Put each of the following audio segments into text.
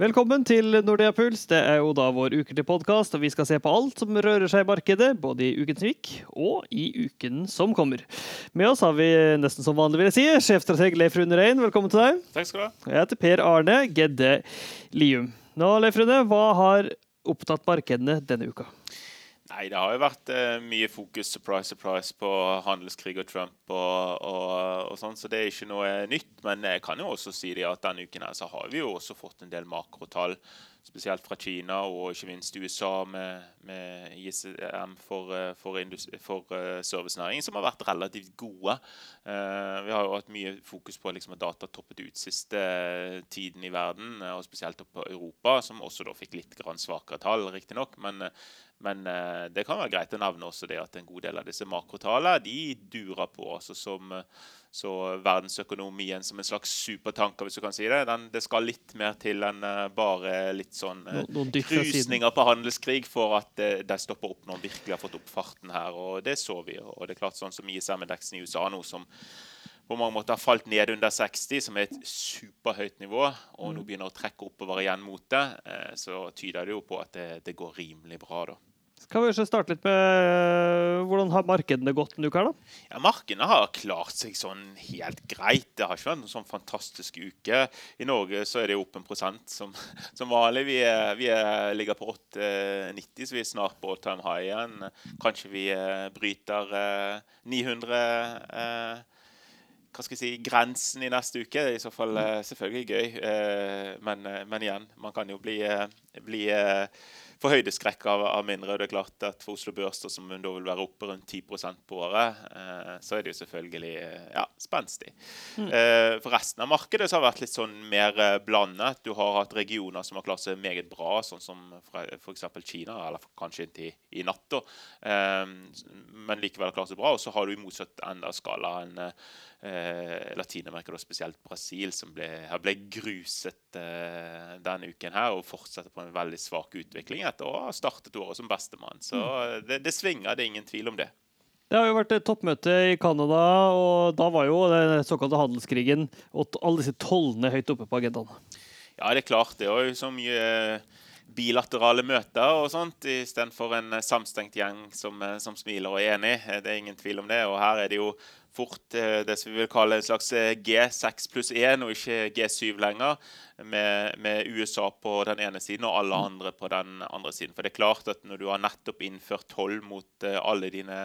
Velkommen til Nordea Puls. Det er jo da vår ukentlige podkast, og vi skal se på alt som rører seg i markedet, både i uken som gikk og i uken som kommer. Med oss har vi nesten som vanlig, vil jeg si, sjefstrateg Leif Rune Rein. Velkommen til deg. Takk skal du ha. Jeg heter Per Arne Gedde Lium. Nå, Leif Rune, hva har opptatt markedene denne uka? Nei, Det har jo vært eh, mye fokus surprise, surprise, på handelskrig og Trump og, og, og sånn, så det er ikke noe nytt. Men jeg kan jo også si det at denne uken her så har vi jo også fått en del makrotall, spesielt fra Kina og ikke minst USA med, med ISM for, eh, for, for uh, servicenæringen, som har vært relativt gode. Uh, vi har jo hatt mye fokus på liksom, at data toppet ut siste tiden i verden, og spesielt på Europa, som også da fikk litt grann svakere tall, riktignok. Men men uh, det kan være greit å nevne også det at en god del av disse makrotallene de durer på. altså som så verdensøkonomien som en slags supertanker, hvis du kan si det. Den, det skal litt mer til enn uh, bare litt sånn uh, krusninger på handelskrig for at uh, de stopper opp når de virkelig har fått opp farten her. Og det så vi. Og det er klart sånn som ISM-indeksen i USA nå, som på mange måter har falt ned under 60, som er et superhøyt nivå, og nå mm. begynner å trekke oppover igjen mot det, så tyder det jo på at det, det går rimelig bra. da. Skal vi starte litt med eh, hvordan har markedene gått denne uka? da? Ja, Markedene har klart seg sånn helt greit. Det har ikke vært en sånn fantastisk uke. I Norge så er det opp en prosent som, som vanlig. Vi, er, vi er, ligger på 8,90, så vi er snart på all time high igjen. Kanskje vi eh, bryter 900 eh, hva skal jeg si, grensen i neste uke. Det er i så fall selvfølgelig gøy. Men, men igjen, man kan jo bli, bli for høydeskrekk av, av, mindre. og det er klart at For Oslo Børs, som da vil være oppe rundt 10% på året, eh, så er det jo selvfølgelig eh, ja, spenstig. Mm. Eh, for resten av markedet så har det vært litt sånn mer eh, blandet. Du har hatt regioner som har klart seg meget bra, sånn som f.eks. Kina, eller kanskje inntil i natt, eh, men likevel har klart seg bra. Og så har du i motsatt ende av skalaen eh, Latin-Amerika, spesielt Brasil, som ble, ble gruset eh, denne uken her, og fortsetter på en veldig svak utvikling etter å ha startet året som bestemann. Så mm. det, det svinger, det er ingen tvil om det. Det har jo vært et toppmøte i Canada, og da var jo den såkalte handelskrigen og alle disse tollene høyt oppe på agendaen. Ja, det er klart. Det er jo så mye bilaterale møter og sånt, istedenfor en samstengt gjeng som, som, smiler og er enig. Det er ingen tvil om det. Og her er det jo fort eh, det som vi vil kalle en slags eh, G6 pluss 1, og ikke G7 lenger, med, med, USA på den ene siden og alle andre på den andre siden. For det er klart at når du har nettopp innført toll mot uh, alle dine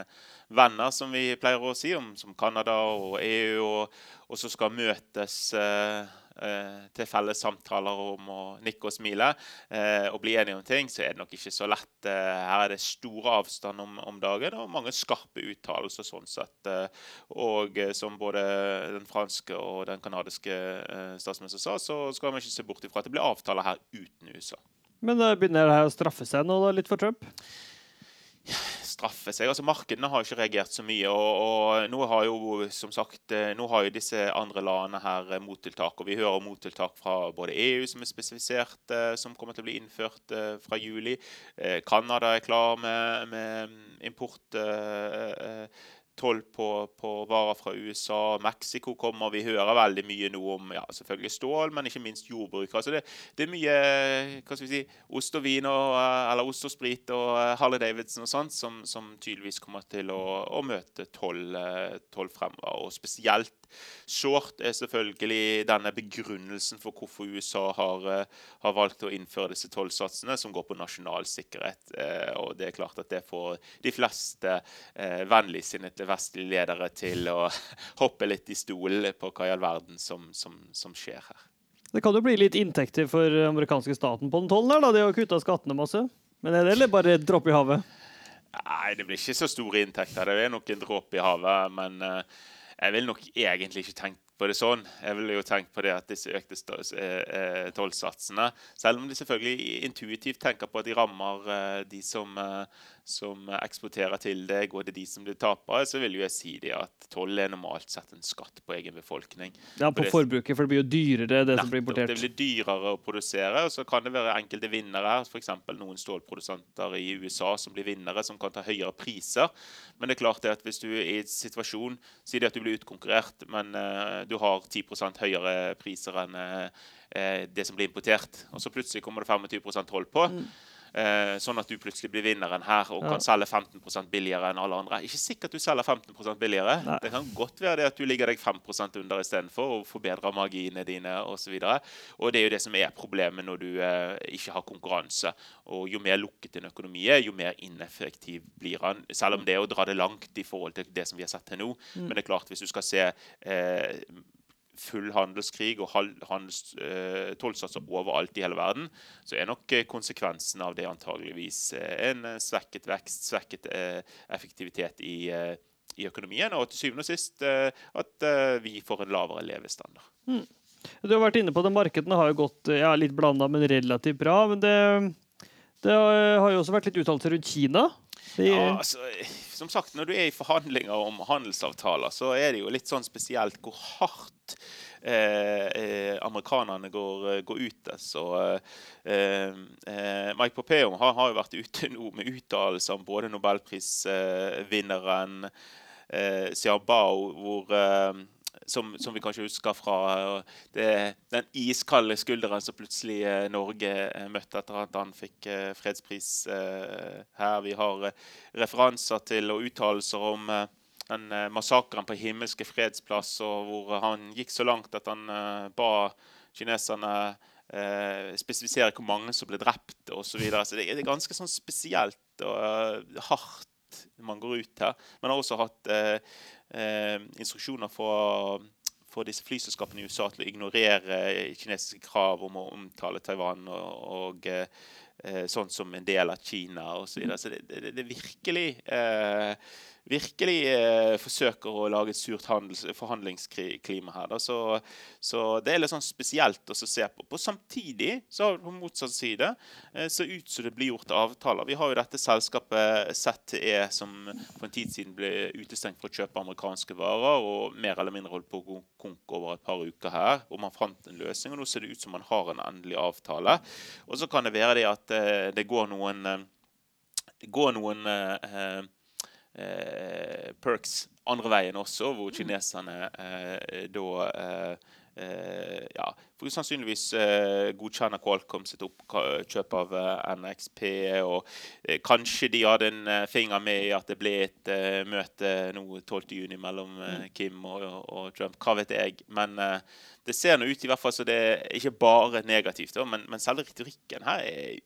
venner, som vi pleier å si, om, som Canada og EU, og, og så skal møtes Eh, til felles samtaler om å nikke og smile eh, og bli enige om ting, så er det nok ikke så lett. Eh, her er det store avstand om, om dagen og mange skarpe uttalelser sånn sett. Og som både den franske og den canadiske statsministeren sa, så skal man ikke se bort ifra at det blir avtaler her uten USA. Men begynner det her å straffe seg nå da, litt for Trump? Straffe seg. Altså Markedene har ikke reagert så mye. og, og Nå har jo som sagt, eh, nå har jo disse andre landene her eh, mottiltak. og Vi hører mottiltak fra både EU, som er spesifisert, eh, som kommer til å bli innført fra juli. Canada er klar med, med import toll på, på, varer fra USA. Mexico kommer. Vi hører veldig mye nå om ja, selvfølgelig stål, men ikke minst jordbruk. Altså det, det, er mye hva skal vi si, ost og vin og, eller ost og sprit og uh, Harley Davidson og sånt som, som tydeligvis kommer til å, å møte toll, uh, toll fremover. Og spesielt Short er selvfølgelig denne begrunnelsen for hvorfor USA har, uh, har valgt å innføre disse tollsatsene, som går på nasjonal sikkerhet. og det er klart at det får de fleste vennligsinnede vestlige ledere til å hoppe litt i stolen på hva i all verden som, som, som, skjer her. Det kan jo bli litt inntekter for amerikanske staten på den tollen her, da. De har kutta skattene masse. Men er det eller bare dråpe i havet? Nei, det blir ikke så store inntekter. Det er nok en dråpe i havet. Men uh, jeg vil nok egentlig ikke tenkt på det sånn. Jeg ville jo tenkt på det at disse økte eh, eh, tollsatsene Selv om de selvfølgelig intuitivt tenker på at de rammer de som, som eksporterer til deg, og det er de som blir tapere, så vil jo jeg si det at toll er normalt sett en skatt på egen befolkning. Ja, på det- forbruket, for det blir jo dyrere, det som blir importert. Det blir dyrere å produsere, og så kan det være enkelte vinnere her. F.eks. noen stålprodusenter i USA som blir vinnere, som kan ta høyere priser. Men det er klart det at hvis du er i en situasjon Si det at du blir utkonkurrert, men uh, du har 10% høyere priser enn eh, det som blir importert, og så plutselig kommer det 25% toll på. Eh, sånn at du plutselig blir vinneren her og kan selge 15% billigere enn alle andre. Ikke sikkert du selger 15 billigere. Nei. Det kan godt være det at du ligger deg 5% under istedenfor og forbedrer marginene dine osv. Og, det er jo det som er problemet når du eh, ikke har konkurranse. Og jo mer lukket en økonomi er, jo mer ineffektiv blir han. Selv om det er å dra det langt i forhold til det som vi har sett til nå. Men det er klart, hvis du skal se eh, full handelskrig og handels, eh, tollsatser overalt i hele verden, så er nok eh, konsekvensen av det antageligvis eh, en svekket vekst, svekket effektivitet i, i økonomien, og til syvende og sist at vi får en lavere levestandard. Du har vært inne på det, markedene har gått ja, litt blanda, men relativt bra. Men det, det har jo også vært litt uttalelser rundt Kina. De, Ja, altså, eh, som sagt, når du er i forhandlinger om handelsavtaler, så er det jo litt sånn spesielt hvor hardt eh, eh, amerikanerne går, eh, går ut. Så eh, eh, Mike Pompeo har, har jo vært ute nå med uttalelser om både nobelprisvinneren eh, Xiaobao, hvor som, som vi kanskje husker fra eh, det, den iskalde skulderen som plutselig eh, Norge eh, møtte etter at han fikk fredspris her. Vi har referanser til og uttalelser om den massakren på Himmelske fredsplass, og hvor han gikk så langt at han ba kineserne eh, spesifisere hvor mange som ble drept osv. Så, videre. så det, er- ganske sånn spesielt og eh, hardt man går ut her. Man har også hatt eh, eh, instruksjoner fra for disse flyselskapene i USA til å ignorere kinesiske krav om å omtale Taiwan og, og eh, eh, sånn som en del av Kina osv. Så, videre. så det, det, det virkelig eh, virkelig eh, forsøker å lage et surt handels, forhandlingsklima her. Så, så det er litt sånn spesielt å se på. på. Samtidig så har vi på motsatt side eh, så ut som det blir gjort avtaler. Vi har jo dette selskapet ZTE som for en tid siden ble utestengt fra å kjøpe amerikanske varer, og mer eller mindre holdt på å konk over et par uker her. Og man fant en løsning, og nå ser det ut som man har en endelig avtale. Og så kan det være det at eh, det går noen eh, det går noen eh, eh, perks andre veien også, hvor kineserne eh, da eh, eh, ja, for sannsynligvis eh, godkjenner Qualcomm sitt oppkjøp av eh, NXP. Og eh, kanskje de hadde en eh, finger med i at det ble et eh, møte nå 12.6 mellom eh, Kim og, og Trump. Hva vet jeg. Men eh, det ser nå ut i hvert fall så det er ikke bare negativt, men, men selve retorikken her er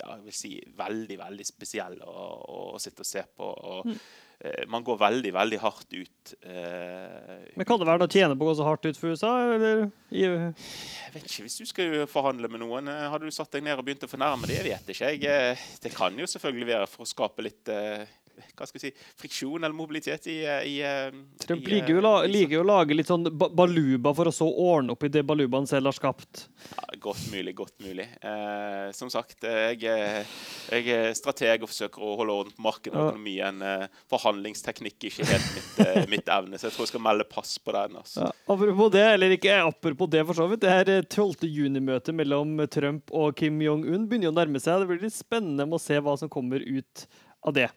ja, jeg vil si, veldig veldig spesiell å, å, å sitte og se på. og eh, Man går veldig veldig hardt ut. Eh, men kan det være å tjene på å gå så hardt ut for USA? Eller? I, jeg vet ikke, Hvis du skal forhandle med noen, eh, hadde du satt deg ned og begynt å fornærme det? Jeg vet ikke. Jeg, eh, det kan jo selvfølgelig være for å skape litt eh, hva skal vi si, friksjon eller mobilitet i, i, i eh, Trump eh, liker jo, la, liker jo å lage litt sånn baluba for å så ordne opp i det balubaen selv har skapt. Ja, godt mulig, godt mulig. Eh, som sagt, eh, jeg, jeg er strateg og forsøker å holde orden på markedet og økonomien. Eh, forhandlingsteknikk er ikke helt mitt, eh, mitt evne, så jeg tror jeg skal melde pass på den. Altså. Ja, apropos det, eller ikke apropos det for så vidt, det her eh, 12. juni-møtet mellom Trump og Kim Jong-un begynner å nærme seg. Det blir litt spennende å se hva som kommer ut av det.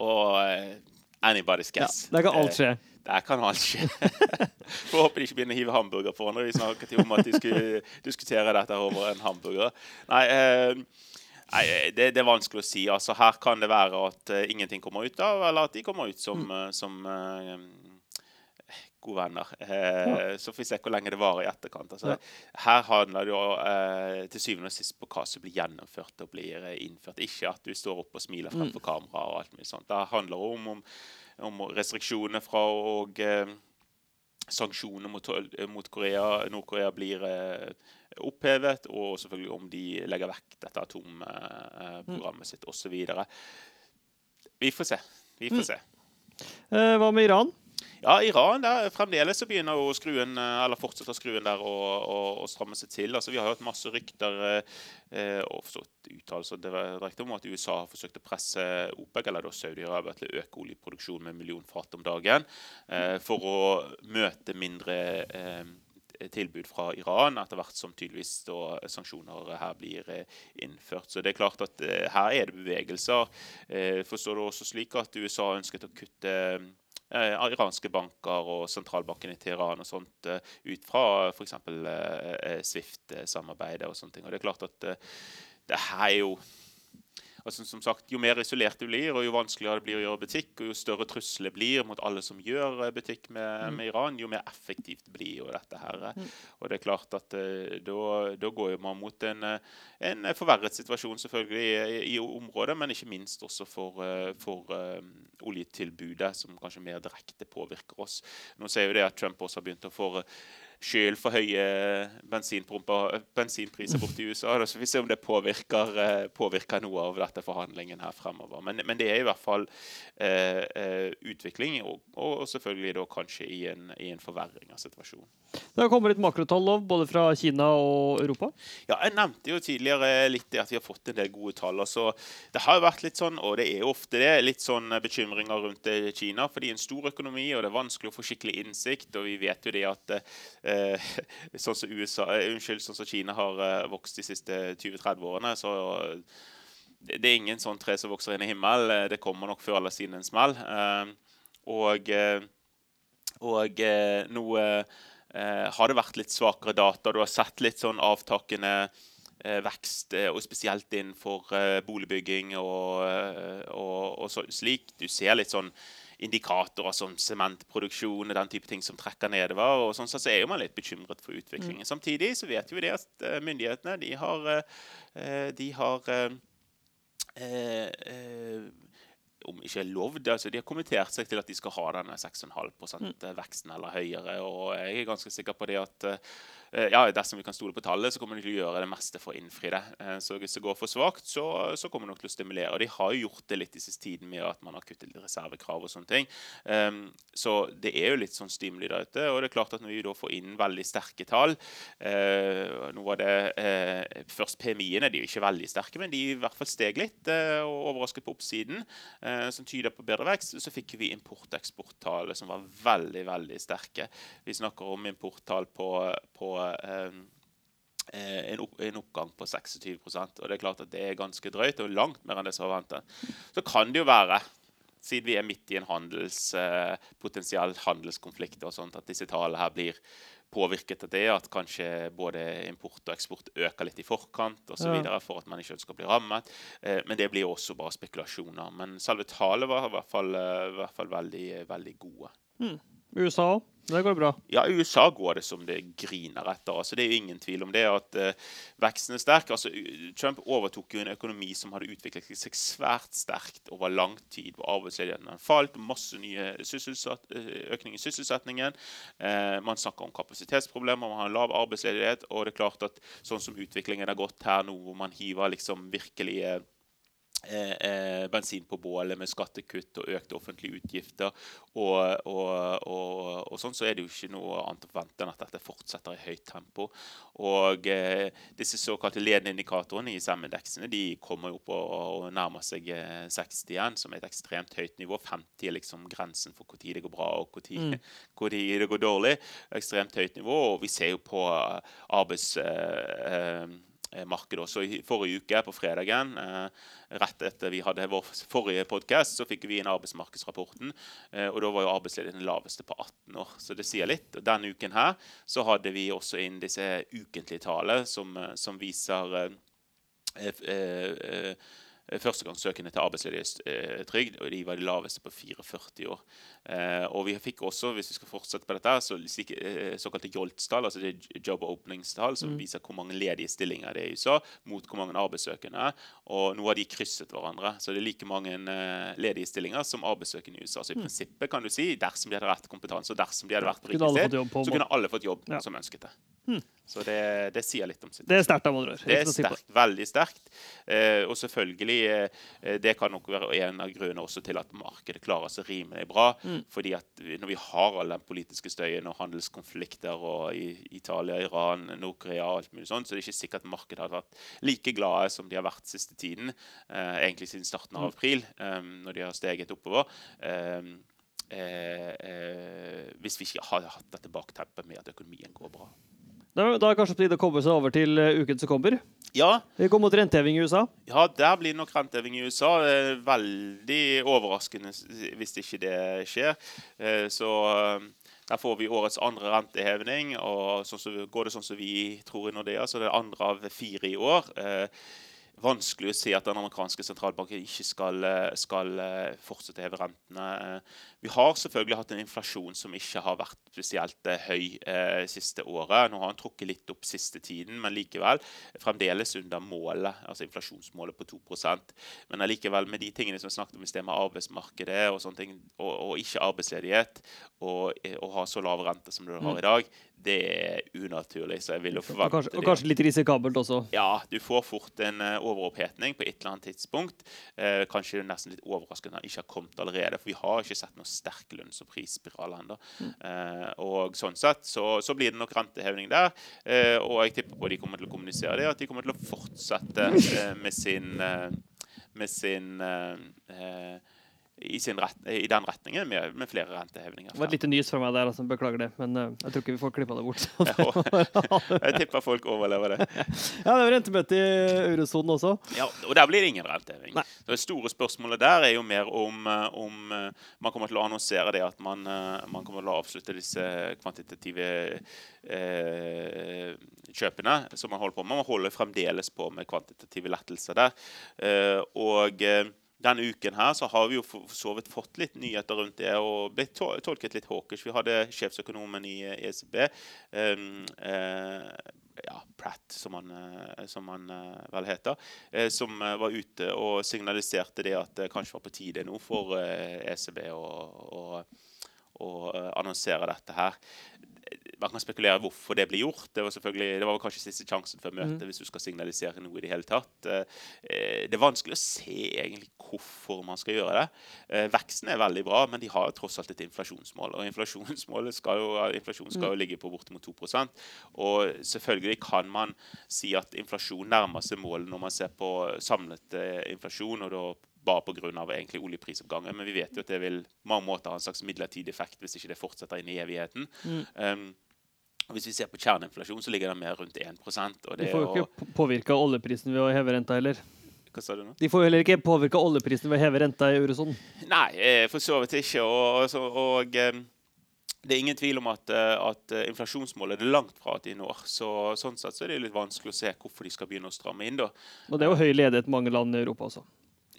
Ja, og eh, anybody's Ja, guess. der kan alt Eh, skje. Der kan alt skje. Får håpe de ikke begynner å hive hamburger på når Vi snakket til om at de skulle diskutere dette over en hamburger. Nei, eh, nei det, det er vanskelig å si. Altså, her kan det være at eh, ingenting kommer ut av, eller at de kommer ut som, Mm. eh, som eh, gode venner. Eh, Så får vi se hvor lenge det varer i etterkant. Altså, Ja. Her handler det jo eh, til syvende og sist på hva som blir gjennomført og blir eh, innført. Ikke at du står opp og smiler Mm. fremfor kamera og alt mulig sånt. Det handler om, om, om restriksjoner fra og eh, sanksjoner mot, mot Korea, Nord-Korea blir eh, opphevet, og selvfølgelig om de legger vekk dette atomprogrammet sitt osv. Vi får se. Vi får Mm. se. Eh, hva med Iran? Ja, Iran der, fremdeles så begynner å skruen, eller fortsetter skruen der å, å, å stramme seg til. Altså, vi har hørt masse rykter eh, og uttalelser direkte om at USA har forsøkt å presse OPEC, eller Saudi-Arabia, til å øke oljeproduksjonen med en million fat om dagen eh, for å møte mindre eh, tilbud fra Iran, etter hvert som tydeligvis da, sanksjoner her blir eh, innført. Så det er klart at eh, her er det bevegelser. Eh, forstår du også slik at USA ønsket å kutte eh, iranske banker og sentralbanken i Teheran og sånt uh, ut fra f.eks. Eh, Swift-samarbeidet og sånne ting. Og det er klart at det her er jo altså, som sagt, Jo mer isolert du blir, og jo vanskeligere det blir å gjøre butikk, og jo større trusler blir mot alle som gjør eh, butikk med, mm. med Iran, jo mer effektivt blir jo dette her. Eh. Mm. Og det er klart at uh, da går man mot en, en, forverret situasjon selvfølgelig i, i, området, men ikke minst også for, for um, oljetilbudet, som kanskje mer direkte påvirker oss. Nå ser vi det at Trump også har begynt å få sjøl for høye bensinpriser borte i USA. Da, så vi ser om det påvirker, eh, påvirker, noe av dette forhandlingen her fremover. Men, men det er i hvert fall eh, eh, utvikling, og, og, selvfølgelig da kanskje i en, i en, forverring av situasjonen. Det har kommet litt makrotall både fra Kina og Europa? Ja, jeg nevnte jo tidligere litt at vi har fått en del gode tall. Altså, det har jo vært litt sånn, og det er jo ofte det, litt sånn bekymringer rundt Kina. fordi en stor økonomi, og det er vanskelig å få skikkelig innsikt. Og vi vet jo det at eh, sånn som USA, eh, unnskyld, sånn som Kina har eh, vokst de siste 20-30 årene, så det, er ingen sånn tre som vokser inn i himmelen. Eh, det kommer nok før eller siden en smell. Eh, og, eh, og nå har det vært litt svakere data. Du har sett litt sånn avtakende vekst, og spesielt innenfor boligbygging og, og, og slik. Du ser litt sånn indikatorer som sementproduksjon og den type ting som trekker nedover. og sånn så er man litt bekymret for utviklingen. Mm. Samtidig så vet vi det at uh, myndighetene de har, uh, de har om ikke lovd, altså de har kommentert seg til at de skal ha denne 6,5 %-veksten eller høyere. og Jeg er ganske sikker på det at Eh, ja, dersom vi kan stole på tallet, så kommer de til å gjøre det meste for å innfri det. Eh, så hvis det går for svakt, så, så kommer de nok til å stimulere. Og de har jo gjort det litt i siste tiden med at man har kuttet litt reservekrav og sånne ting. Um, så det er jo litt sånn stimuli der ute. Og det er klart at når vi da får inn veldig sterke tall uh, Nå var det Først PMI-ene de er jo ikke veldig sterke, men de i hvert fall steg litt og overrasket på oppsiden, som tyder på bedre vekst. Så fikk vi import- og eksporttall som var veldig, veldig sterke. Vi snakker om importtall på, på Eh, eh, en, opp, en, oppgang på 26% og Det er klart at det er ganske drøyt og langt mer enn det som var ventet. Så kan det jo være, siden vi er midt i en handels, eh, potensiell handelskonflikt, og sånt, at disse tallene her blir påvirket av det, at kanskje både import og eksport øker litt i forkant osv. Ja. for at man ikke ønsker å bli rammet. Eh, men det blir også bare spekulasjoner. Men selve tallene var i hvert fall, i hvert fall veldig, veldig gode. Mm. USA òg? Det går bra. Ja, USA går det som det griner etter. altså Det er jo ingen tvil om det. at uh, Veksten er sterk. altså Trump overtok jo en økonomi som hadde utviklet seg svært sterkt over lang tid. hvor Arbeidsledigheten har falt, masse nye eh, økning i sysselsettingen. Uh, man snakker om kapasitetsproblemer, man har lav arbeidsledighet. Og det er klart at sånn som utviklingen har gått her nå, hvor man hiver liksom virkelig uh, Eh, eh, bensin på bålet med skattekutt og økte offentlige utgifter, og, og, og, og, sånn, så er det jo ikke noe annet å forvente enn at dette fortsetter i høyt tempo. Og eh, disse såkalte ledende indikatorene i SEM-indeksene de kommer opp og, nærmer seg 60 eh, igjen, som er et ekstremt høyt nivå. 50 er liksom grensen for når det går bra og når mm. det går dårlig. Ekstremt høyt nivå. Og vi ser jo på arbeids... Eh, Eh, markedet også. I forrige uke, på fredagen, eh, rett etter vi hadde vår forrige podkast, så fikk vi inn arbeidsmarkedsrapporten. Eh, og da var jo arbeidsledigheten laveste på 18 år. Så det sier litt. Og denne uken her så hadde vi også inn disse ukentlige tallene som, som viser eh, eh, Eh, førstegangssøkende til arbeidsledighetstrygd, og de var de laveste på 44 år. Eh, og vi fikk også, hvis vi skal fortsette på dette, så, eh, såkalte JOLTS-tall, altså det er job openings-tall, som mm. viser hvor mange ledige stillinger det er i USA, mot hvor mange arbeidssøkende. Og nå har de krysset hverandre. Så det er like mange ledige stillinger som arbeidssøkende i USA. Så i mm. prinsippet kan du si, dersom de hadde rett kompetanse, og dersom de hadde vært på riktig sted, så kunne alle fått jobb ja. som ønsket det. Så det, det, sier litt om situasjonen. Det er sterkt av Monroe. Det er sterkt, veldig sterkt. Eh, og selvfølgelig, eh, det kan nok være en av grunnene også til at markedet klarer seg rimelig bra. Mm. fordi at når vi har all den politiske støyen og handelskonflikter og i Italia, Iran, Nord-Korea og alt mulig sånt, så det er ikke sikkert at markedet har vært like glade som de har vært siste tiden. Eh, egentlig siden starten av mm. april, eh, når de har steget oppover. Eh, eh, hvis vi ikke hadde hatt dette bakteppet med at økonomien går bra. Da, da er det kanskje på tide å komme seg over til uh, uken som kommer. Ja. Vi går mot renteheving i USA. Ja, der blir nok renteheving i USA. Veldig overraskende hvis ikke det skjer. Uh, så der får vi årets andre renteheving. Og sånn så går det sånn som vi tror i Nordea, så det er andre av fire i år vanskelig å se at den amerikanske sentralbanken ikke skal, skal fortsette å heve rentene. Vi har selvfølgelig hatt en inflasjon som ikke har vært spesielt eh, høy eh, siste året. Nå har den trukket litt opp siste tiden, men likevel fremdeles under målet, altså inflasjonsmålet på 2% Men allikevel med de tingene som vi snakket om i sted med arbeidsmarkedet og sånne ting, og, og ikke arbeidsledighet, og, og ha så lav rente som du har i dag, det er unaturlig. så jeg vil jo forvente og kanskje, og kanskje litt risikabelt også? Ja, du får fort en uh, overopphetning på et eller annet tidspunkt. Eh, kanskje nesten litt overraskende at den ikke har kommet allerede, for vi har ikke sett noen sterk lønns- og prisspiral ennå. Mm. Eh, og sånn sett så, så, blir det nok renteheving der. Eh, og jeg tipper på de kommer til å kommunisere det, at de kommer til å fortsette eh, med sin, eh, med sin eh, i, ret, i, den retningen med, med flere rentehevinger. Det var et lite nys fra meg der, altså, beklager det. Men uh, jeg tror ikke vi får klippa det bort. jeg tipper folk overlever det. ja, det er rentemøte i eurosonen også. Ja, og der blir det ingen renteheving. Nei. Så Det store spørsmålet der er jo mer om, eh, om uh, man kommer til å annonsere det at man, man kommer til å avslutte disse kvantitative kjøpene som man holder på med. Man holder fremdeles på med kvantitative lettelser der. og denne uken her så har vi jo for så vidt fått litt nyheter rundt det og blitt tolket litt hawkish. Vi hadde sjefsøkonomen i ECB, um, uh, ja, Pratt, som han, uh, som han uh, vel heter, uh, som var ute og signaliserte det at det kanskje var på tide nå for ECB e å, å, å annonsere dette her man kan spekulere hvorfor det blir gjort. Det var, det var kanskje siste sjansen før møtet mm. hvis du skal signalisere noe i det hele tatt. Eh, det er vanskelig å se egentlig hvorfor man skal gjøre det. Eh, veksten er veldig bra, men de har tross alt et inflasjonsmål. Og inflasjonsmålet skal jo, inflasjon skal jo mm. ligge på bortimot 2 Og selvfølgelig kan man si at inflasjon nærmer seg målet når man ser på samlet eh, inflasjon. og da bare pga. oljeprisoppgangen. Men vi vet jo at det vil på mange måter ha en slags midlertidig effekt hvis ikke det fortsetter inn i evigheten. Mm. Um, hvis vi ser på kjerneinflasjon, så ligger den mer rundt 1 og det De får jo ikke påvirka oljeprisen ved å heve renta heller. Hva sa du nå? De får jo heller ikke påvirka oljeprisen ved å heve renta i eurosonen. Nei, eh, for så vidt ikke. Og, og, og um, det er ingen tvil om at, eh, at, eh, inflasjonsmålet er langt fra at de når. Så, sånn sett så er det litt vanskelig å se hvorfor de skal begynne å stramme inn. da. Og det er jo høy ledighet i mange land i Europa også.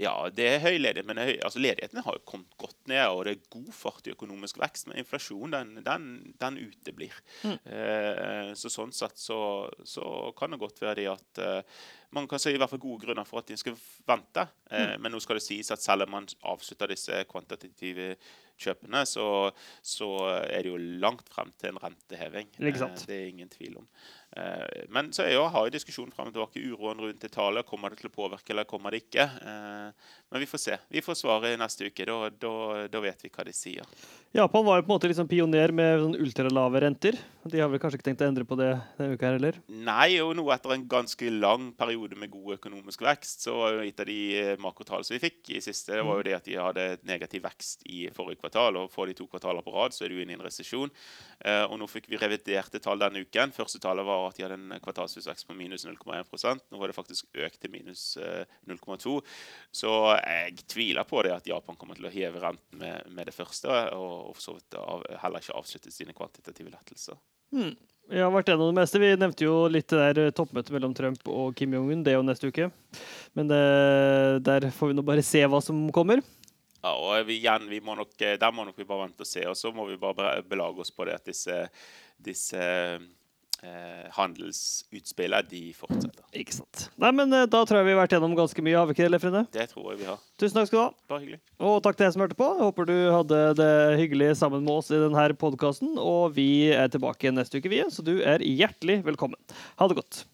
Ja, det er høy ledighet, men høy, altså ledigheten har jo kommet godt ned, og det er god fart i økonomisk vekst. Men inflasjon, den, den, den uteblir. Mm. Eh, så sånn sett så, så, kan det godt være det at eh, man kan si i hvert fall gode grunner for at de skal vente. Eh, mm. Men nå skal det sies at selv om man avslutter disse kvantitative kjøpene, så, så er det jo langt frem til en renteheving. Eh, det er ingen tvil om. Eh, men så jeg har jo diskusjonen frem og tilbake. Uroen rundt Italia. Kommer det til å påvirke, eller kommer det ikke? Eh, men vi får se. Vi får svaret neste uke. Da, da, da, vet vi hva de sier. Japan var jo på en måte liksom pioner med sånn ultralave renter. De har vel kanskje ikke tenkt å endre på det denne uka her heller? Nei, og nå etter en ganske lang periode med god økonomisk vekst, så var jo et av de eh, makrotallene som vi fikk i siste, det var jo det at de hadde negativ vekst i forrige kvartal. Og får de to kvartaler på rad, så er du inne i en resesjon. Og nå fikk vi reviderte tall denne uken. Første tallet var at de hadde en kvartalsvis vekst på minus 0,1% Nå var det faktisk økt til minus 0,2 Så jeg tviler på det at Japan kommer til å heve renten med, med det første, og, for så vidt heller ikke avslutte sine kvantitative lettelser. Hmm. Vi har vært gjennom det meste. Vi nevnte jo litt det der eh, toppmøtet mellom Trump og Kim Jong-un. Det er jo neste uke. Men det, der får vi nå bare se hva som kommer. Ja, og vi, igjen, vi må nok, Der må nok vi bare vente og se. Og så må vi bare belage oss på det at disse, disse eh, handelsutspillene de fortsetter. Ikke sant. Nei, men eh, Da tror jeg vi har vært gjennom ganske mye, har vi ikke det, Lefrine? Det tror jeg vi har. Tusen takk skal du ha. Bare hyggelig. Og takk til deg som hørte på. Jeg håper du hadde det hyggelig sammen med oss i denne podkasten. Og vi er tilbake neste uke, vi, så du er hjertelig velkommen. Ha det godt.